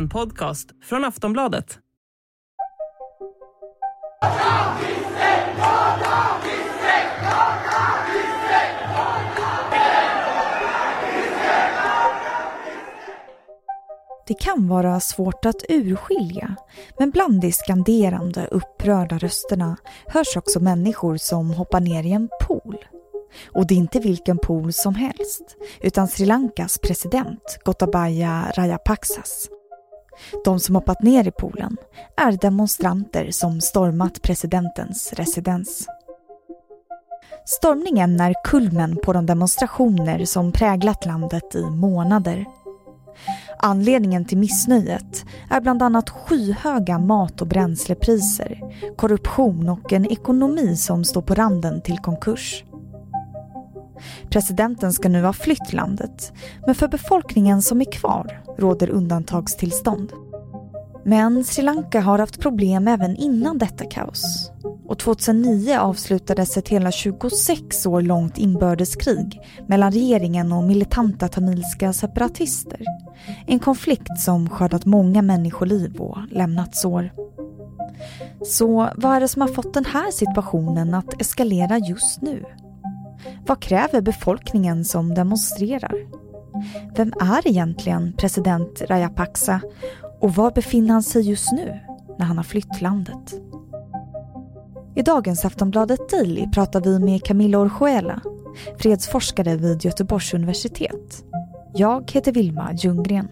En podcast från Aftonbladet. Det kan vara svårt att urskilja, men bland de skanderande, upprörda rösterna hörs också människor som hoppar ner i en pool. Och det är inte vilken pool som helst, utan Sri Lankas president Gotabaya Rajapaksas. De som hoppat ner i poolen är demonstranter som stormat presidentens residens. Stormningen är kulmen på de demonstrationer som präglat landet i månader. Anledningen till missnöjet är bland annat skyhöga mat och bränslepriser, korruption och en ekonomi som står på randen till konkurs. Presidenten ska nu ha flytt landet, men för befolkningen som är kvar råder undantagstillstånd. Men Sri Lanka har haft problem även innan detta kaos. Och 2009 avslutades ett hela 26 år långt inbördeskrig mellan regeringen och militanta tamilska separatister. En konflikt som skördat många människoliv och lämnat sår. Så vad är det som har fått den här situationen att eskalera just nu? Vad kräver befolkningen som demonstrerar? Vem är egentligen president Rajapaksa och var befinner han sig just nu när han har flytt landet? I dagens Aftonbladet Daily pratar vi med Camilla Orjuela, fredsforskare vid Göteborgs universitet. Jag heter Vilma Ljunggren.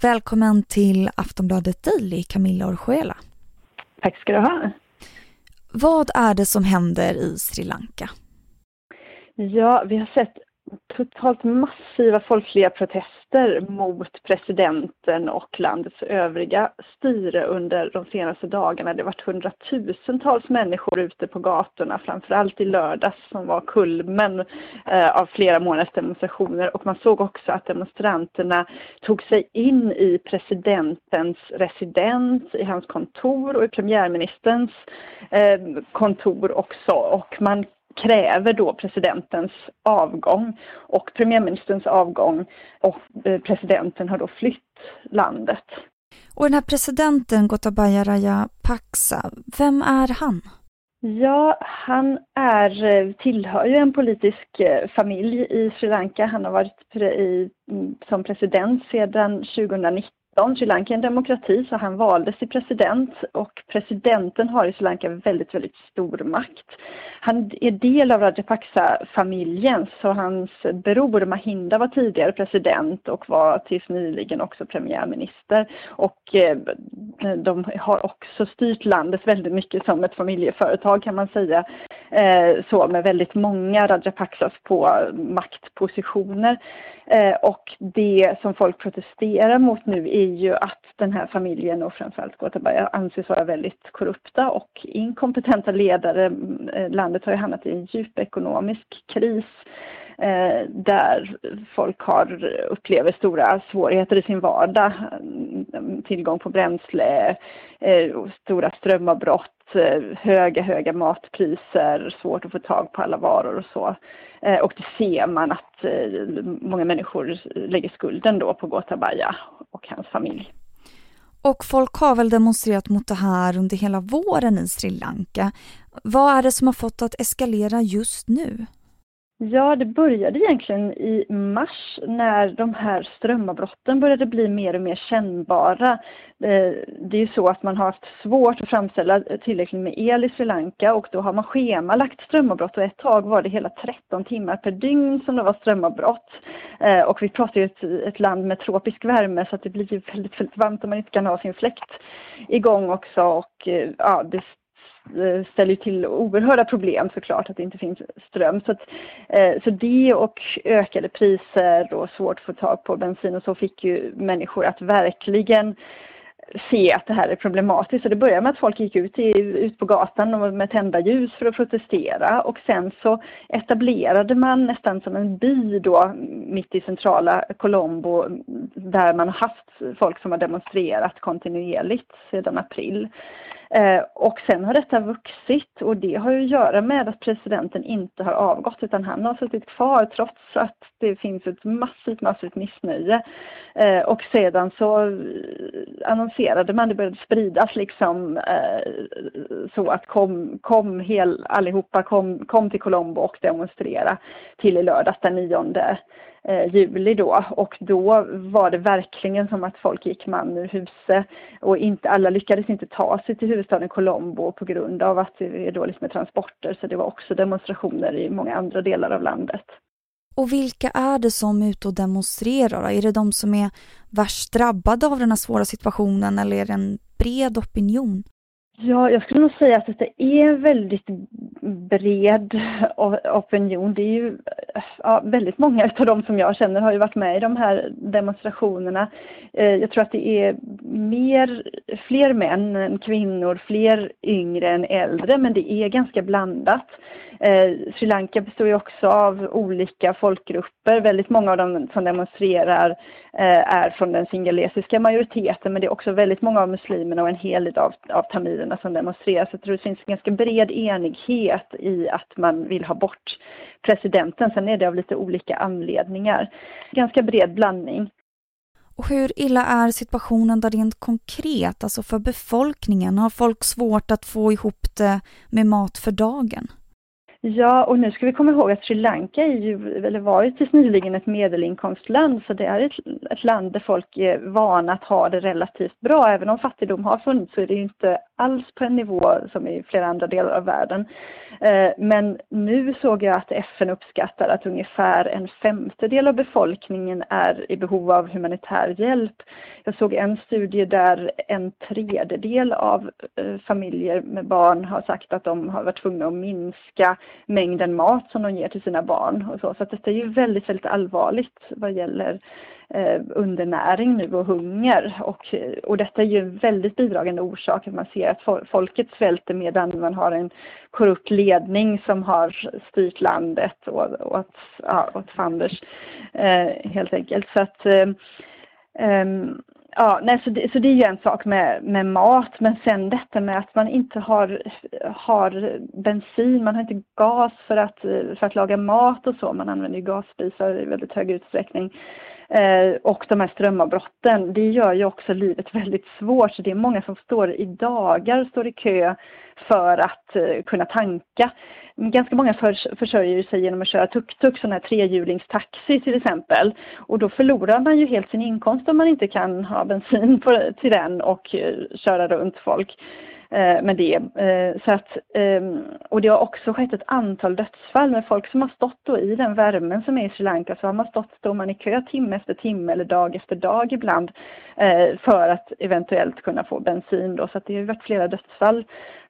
Välkommen till Aftonbladet Daily, Camilla Orjuela. Tack ska du ha. Vad är det som händer i Sri Lanka? Ja, vi har sett totalt massiva folkliga protester mot presidenten och landets övriga styre under de senaste dagarna. Det har varit hundratusentals människor ute på gatorna, framförallt i lördags som var kulmen eh, av flera månaders demonstrationer. Och man såg också att demonstranterna tog sig in i presidentens residens, i hans kontor och i premiärministerns eh, kontor också. Och man kräver då presidentens avgång och premiärministerns avgång och eh, presidenten har då flytt landet. Och den här presidenten Gotabaya Rajapaksa, vem är han? Ja, han är, eh, tillhör ju en politisk eh, familj i Sri Lanka. Han har varit i, mm, som president sedan 2019 Sri Lanka är en demokrati så han valdes till president och presidenten har i Sri Lanka väldigt, väldigt stor makt. Han är del av Rajapaksa-familjen så hans bror Mahinda var tidigare president och var tills nyligen också premiärminister. Och eh, de har också styrt landet väldigt mycket som ett familjeföretag kan man säga. Eh, så med väldigt många Rajapaksas på maktpositioner. Eh, och det som folk protesterar mot nu är ju att den här familjen och framförallt Gotabaya anses vara väldigt korrupta och inkompetenta ledare. Mm, eh, landet har ju hamnat i en djup ekonomisk kris eh, där folk har, upplever stora svårigheter i sin vardag. Mm, mm, tillgång på bränsle, stora strömavbrott, Eh, höga, höga matpriser, svårt att få tag på alla varor och så. Eh, och det ser man att eh, många människor lägger skulden då på Gotabaya och hans familj. Och folk har väl demonstrerat mot det här under hela våren i Sri Lanka. Vad är det som har fått att eskalera just nu? Ja, det började egentligen i mars när de här strömavbrotten började bli mer och mer kännbara. Eh, det är ju så att man har haft svårt att framställa tillräckligt med el i Sri Lanka och då har man schemalagt strömavbrott och ett tag var det hela 13 timmar per dygn som det var strömavbrott. Eh, och vi pratar ju ett, ett land med tropisk värme så att det blir väldigt, väldigt varmt om man inte kan ha sin fläkt igång också och eh, ja, det Eh, ställer till oerhörda problem såklart att det inte finns ström. Så, att, eh, så det och ökade priser och svårt att få tag på bensin och så fick ju människor att verkligen se att det här är problematiskt. Så det började med att folk gick ut, i, ut på gatan med tända ljus för att protestera och sen så etablerade man nästan som en by då mitt i centrala Colombo där man haft folk som har demonstrerat kontinuerligt sedan april. Eh, och sen har detta vuxit och det har ju att göra med att presidenten inte har avgått utan han har suttit kvar trots att det finns ett massivt, massivt missnöje. Eh, och sedan så eh, annonserade man, det började spridas liksom så att kom, kom hel, allihopa, kom, kom till Colombo och demonstrera till i lördags den 9 Eh, juli då och då var det verkligen som att folk gick man ur huset och inte, alla lyckades inte ta sig till huvudstaden Colombo på grund av att det är dåligt med transporter så det var också demonstrationer i många andra delar av landet. Och vilka är det som är ute och demonstrerar? Är det de som är värst drabbade av den här svåra situationen eller är det en bred opinion? Ja, jag skulle nog säga att det är en väldigt bred opinion. Det är ju ja, väldigt många av de som jag känner har ju varit med i de här demonstrationerna. Eh, jag tror att det är mer, fler män än kvinnor, fler yngre än äldre, men det är ganska blandat. Eh, Sri Lanka består ju också av olika folkgrupper. Väldigt många av dem som demonstrerar eh, Eh, är från den singalesiska majoriteten men det är också väldigt många av muslimerna och en hel del av, av tamilerna som demonstrerar. Så jag tror det finns en ganska bred enighet i att man vill ha bort presidenten. Sen är det av lite olika anledningar. Ganska bred blandning. Och hur illa är situationen där rent konkret, alltså för befolkningen? Har folk svårt att få ihop det med mat för dagen? Ja, och nu ska vi komma ihåg att Sri Lanka är ju, eller var ju tills nyligen ett medelinkomstland, så det är ett, ett, land där folk är vana att ha det relativt bra. Även om fattigdom har funnits så är det ju inte alls på en nivå som i flera andra delar av världen. Eh, men nu såg jag att FN uppskattar att ungefär en femtedel av befolkningen är i behov av humanitär hjälp. Jag såg en studie där en tredjedel av eh, familjer med barn har sagt att de har varit tvungna att minska mängden mat som de ger till sina barn. Och så så detta är ju väldigt, väldigt allvarligt vad gäller eh, undernäring nu och hunger. Och, och detta är ju en väldigt bidragande orsak att man ser att folket svälter medan man har en korrupt ledning som har styrt landet och, åt, ja, åt fanders eh, helt enkelt. Så att eh, um, Ja, nej, så, det, så det är ju en sak med, med mat, men sen detta med att man inte har, har bensin, man har inte gas för att, för att laga mat och så, man använder ju gasspisar i väldigt hög utsträckning. Eh, och de här strömavbrotten, det gör ju också livet väldigt svårt. Så det är många som står i dagar, står i kö för att eh, kunna tanka. Ganska många för, försörjer sig genom att köra tuk-tuk, sån här trehjulingstaxi till exempel. Och då förlorar man ju helt sin inkomst om man inte kan ha bensin på, till den och eh, köra runt folk. Eh, med det. Eh, så att, ehm, och det har också skett ett antal dödsfall med folk som har stått då i den värmen som är i Sri Lanka så har man stått, står man i kö timme efter timme eller dag efter dag ibland eh, för att eventuellt kunna få bensin då. Så att det har varit flera dödsfall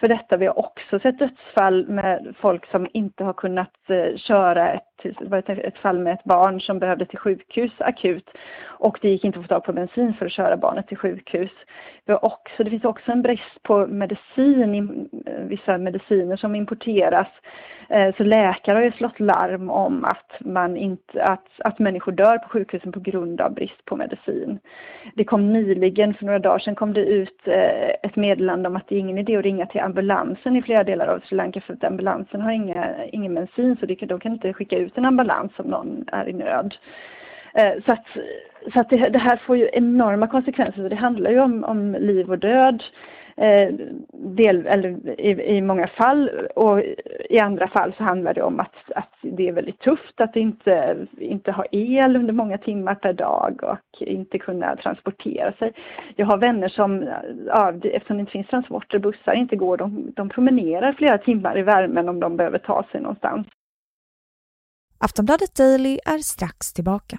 för detta. Vi har också sett dödsfall med folk som inte har kunnat eh, köra ett, ett fall med ett barn som behövde till sjukhus akut och det gick inte att få tag på bensin för att köra barnet till sjukhus. Vi har också, det finns också en brist på medicin, eh, vissa mediciner som importeras. Eh, så läkare har ju slått larm om att, man inte, att, att människor dör på sjukhusen på grund av brist på medicin. Det kom nyligen, för några dagar sedan, kom det ut ett meddelande om att det är ingen idé att ringa till ambulansen i flera delar av Sri Lanka för att ambulansen har inga, ingen bensin så de kan inte skicka ut en ambulans om någon är i nöd. Eh, så att, så att det, det, här får ju enorma konsekvenser. det handlar ju om, om liv och död. Eh, del, eller i, i, många fall och i andra fall så handlar det om att, att det är väldigt tufft att inte, inte ha el under många timmar per dag och inte kunna transportera sig. Jag har vänner som, ja, eftersom det inte finns transporter, bussar inte går, de, de promenerar flera timmar i värmen om de behöver ta sig någonstans. Aftonbladet Daily är strax tillbaka.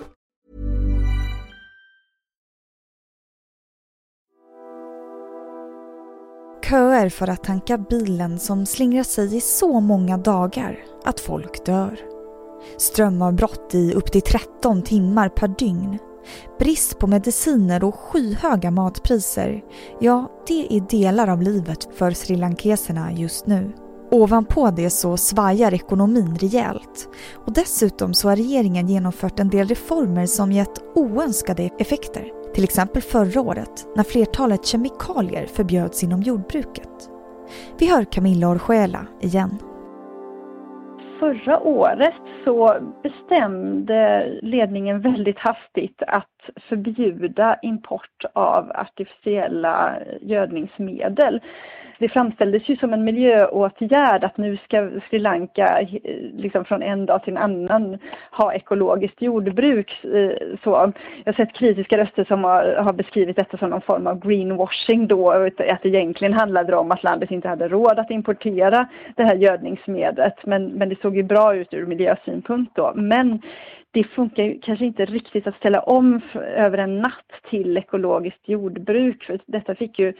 köer för att tanka bilen som slingrar sig i så många dagar att folk dör. Strömavbrott i upp till 13 timmar per dygn. Brist på mediciner och skyhöga matpriser. Ja, det är delar av livet för srilankeserna just nu. Ovanpå det så svajar ekonomin rejält. Och dessutom så har regeringen genomfört en del reformer som gett oönskade effekter. Till exempel förra året när flertalet kemikalier förbjöds inom jordbruket. Vi hör Camilla Orjuela igen. Förra året så bestämde ledningen väldigt hastigt att förbjuda import av artificiella gödningsmedel det framställdes ju som en miljöåtgärd att nu ska Sri Lanka eh, liksom från en dag till en annan ha ekologiskt jordbruk. Eh, så jag har sett kritiska röster som har, beskrivit detta som någon form av greenwashing då, att det egentligen handlade om att landet inte hade råd att importera det här gödningsmedlet. Men, men det såg ju bra ut ur miljösynpunkt då. Men det funkar ju kanske inte riktigt att ställa om över en natt till ekologiskt jordbruk. För detta fick ju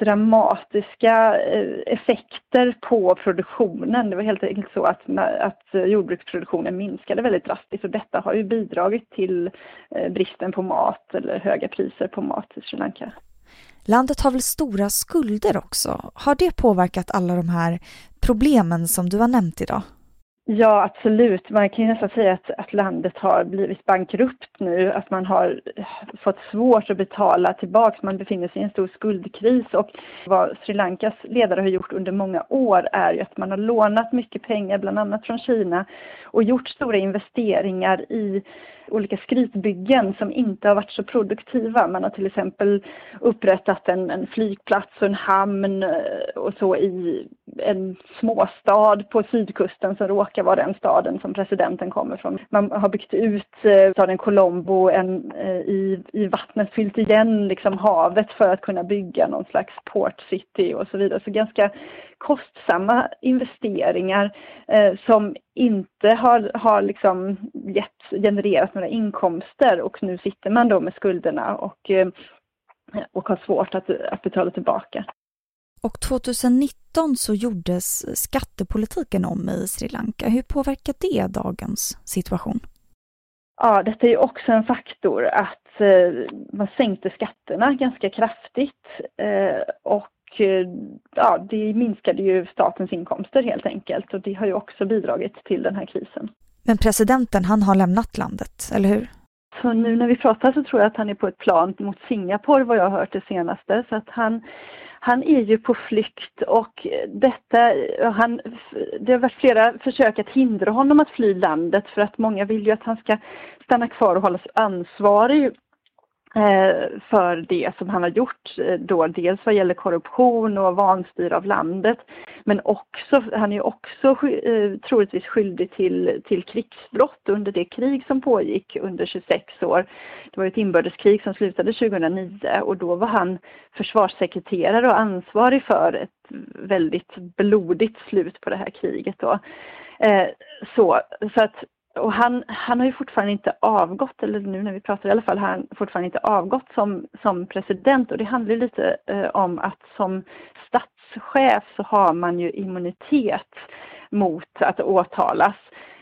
dramatiska eh, effekter på produktionen. Det var helt enkelt så att, att jordbruksproduktionen minskade väldigt drastiskt och detta har ju bidragit till eh, bristen på mat eller höga priser på mat i Sri Lanka. Landet har väl stora skulder också? Har det påverkat alla de här problemen som du har nämnt idag? Ja, absolut. Man kan ju nästan säga att, att landet har blivit bankrupt nu, att man har fått svårt att betala tillbaka. Man befinner sig i en stor skuldkris och vad Sri Lankas ledare har gjort under många år är ju att man har lånat mycket pengar, bland annat från Kina, och gjort stora investeringar i olika skrytbyggen som inte har varit så produktiva. Man har till exempel upprättat en, en flygplats och en hamn eh, och så i en småstad på sydkusten som råkar vara den staden som presidenten kommer från. Man har byggt ut eh, staden Colombo en, eh, i, i vattnet, fyllt igen liksom havet för att kunna bygga någon slags port city och så vidare. Så ganska kostsamma investeringar eh, som inte har, har liksom gett, genererat några inkomster och nu sitter man då med skulderna och, eh, och har svårt att, att betala tillbaka. Och 2019 så gjordes skattepolitiken om i Sri Lanka. Hur påverkar det dagens situation? Ja, detta är ju också en faktor att eh, man sänkte skatterna ganska kraftigt eh, och ja, det minskade ju statens inkomster helt enkelt och det har ju också bidragit till den här krisen. Men presidenten, han har lämnat landet, eller hur? Så nu när vi pratar så tror jag att han är på ett plan mot Singapore vad jag har hört det senaste. Så att han, han är ju på flykt och detta, han, det har varit flera försök att hindra honom att fly landet för att många vill ju att han ska stanna kvar och hållas ansvarig Eh, Eh, för det som han har gjort eh, då, dels vad gäller korruption och vanstyre av landet, men också, han är också eh, troligtvis skyldig till, till krigsbrott under det krig som pågick under 26 år. Det var ett inbördeskrig som slutade 2009 och då var han försvarssekreterare och ansvarig för ett väldigt blodigt slut på det här kriget då. Så, så att och han, han har ju fortfarande inte avgått, eller nu när vi pratar i alla fall, har han fortfarande inte avgått som, som president och det handlar lite eh, om att som statschef så har man ju immunitet mot att åtalas.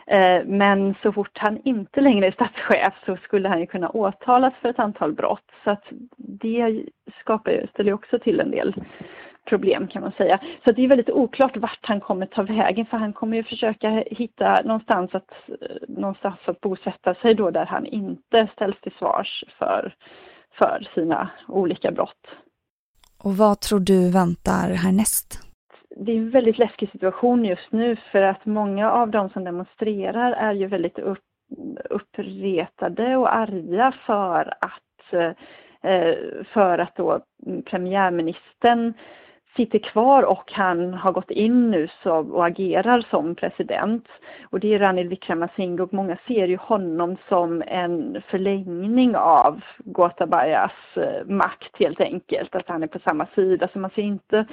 Eh, men så fort han inte längre är statschef så skulle han ju kunna åtalas för ett antal brott. Så att det skapar, ställer ju också till en del problem kan man säga. Så det är väldigt oklart vart han kommer ta vägen för han kommer ju försöka hitta någonstans att, någonstans att bosätta sig då där han inte ställs till svars för, för sina olika brott. Och vad tror du väntar härnäst? Det är en väldigt läskig situation just nu för att många av de som demonstrerar är ju väldigt upp, uppretade och arga för att eh, för att då premiärministern sitter kvar och han har gått in nu så, och agerar som president. Och det är Ranil Wickremesinghe och många ser ju honom som en förlängning av Gotabayas eh, makt helt enkelt, att han är på samma sida. Så man ser inte,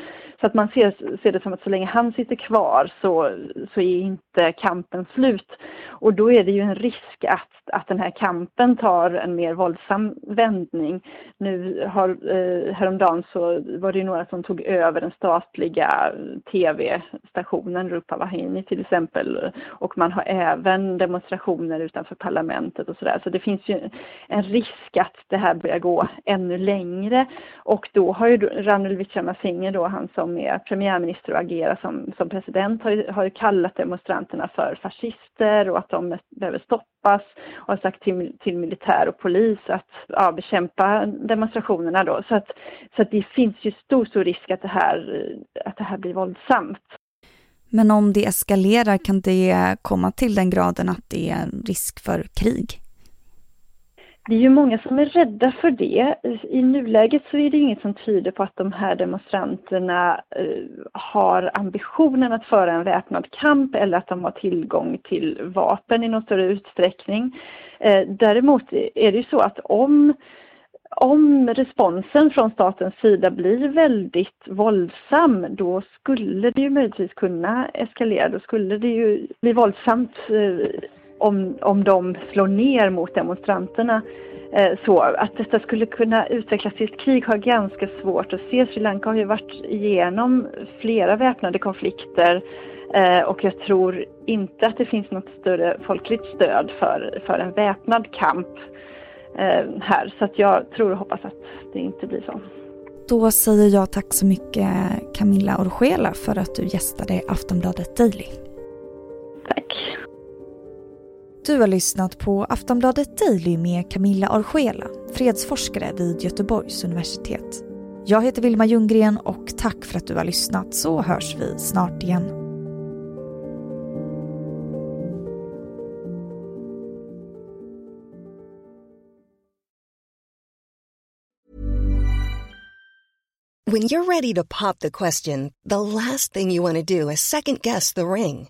så att man ser, ser det som att så länge han sitter kvar så, så är inte kampen slut. Och då är det ju en risk att, att den här kampen tar en mer våldsam vändning. Nu har, eh, häromdagen så var det ju några som tog över över den statliga tv-stationen Rupa Vahini till exempel. Och man har även demonstrationer utanför parlamentet och sådär. Så det finns ju en risk att det här börjar gå ännu längre. Och då har ju Ranil Wickremesinghe då, han som är premiärminister och agerar som, som president, har ju, har ju kallat demonstranterna för fascister och att de behöver stoppas och har sagt till, till militär och polis att ja, bekämpa demonstrationerna då. Så att, så att det finns ju stor, stor risk att det här, att det här blir våldsamt. Men om det eskalerar, kan det komma till den graden att det är en risk för krig? Det är ju många som är rädda för det. I nuläget så är det inget som tyder på att de här demonstranterna eh, har ambitionen att föra en väpnad kamp eller att de har tillgång till vapen i någon större utsträckning. Eh, däremot är det ju så att om om responsen från statens sida blir väldigt våldsam då skulle det ju möjligtvis kunna eskalera. Då skulle det ju bli våldsamt eh, om, om de slår ner mot demonstranterna. Eh, så att detta skulle kunna utvecklas till ett krig har ganska svårt att se. Sri Lanka har ju varit igenom flera väpnade konflikter eh, och jag tror inte att det finns något större folkligt stöd för, för en väpnad kamp eh, här. Så att jag tror och hoppas att det inte blir så. Då säger jag tack så mycket Camilla Orgela för att du gästade Aftonbladet Daily. Du har lyssnat på Aftonbladet Daily med Camilla Orjuela, fredsforskare vid Göteborgs universitet. Jag heter Vilma Ljunggren och tack för att du har lyssnat så hörs vi snart igen. When you're ready to pop the question, the last thing you want to do is second guess the ring.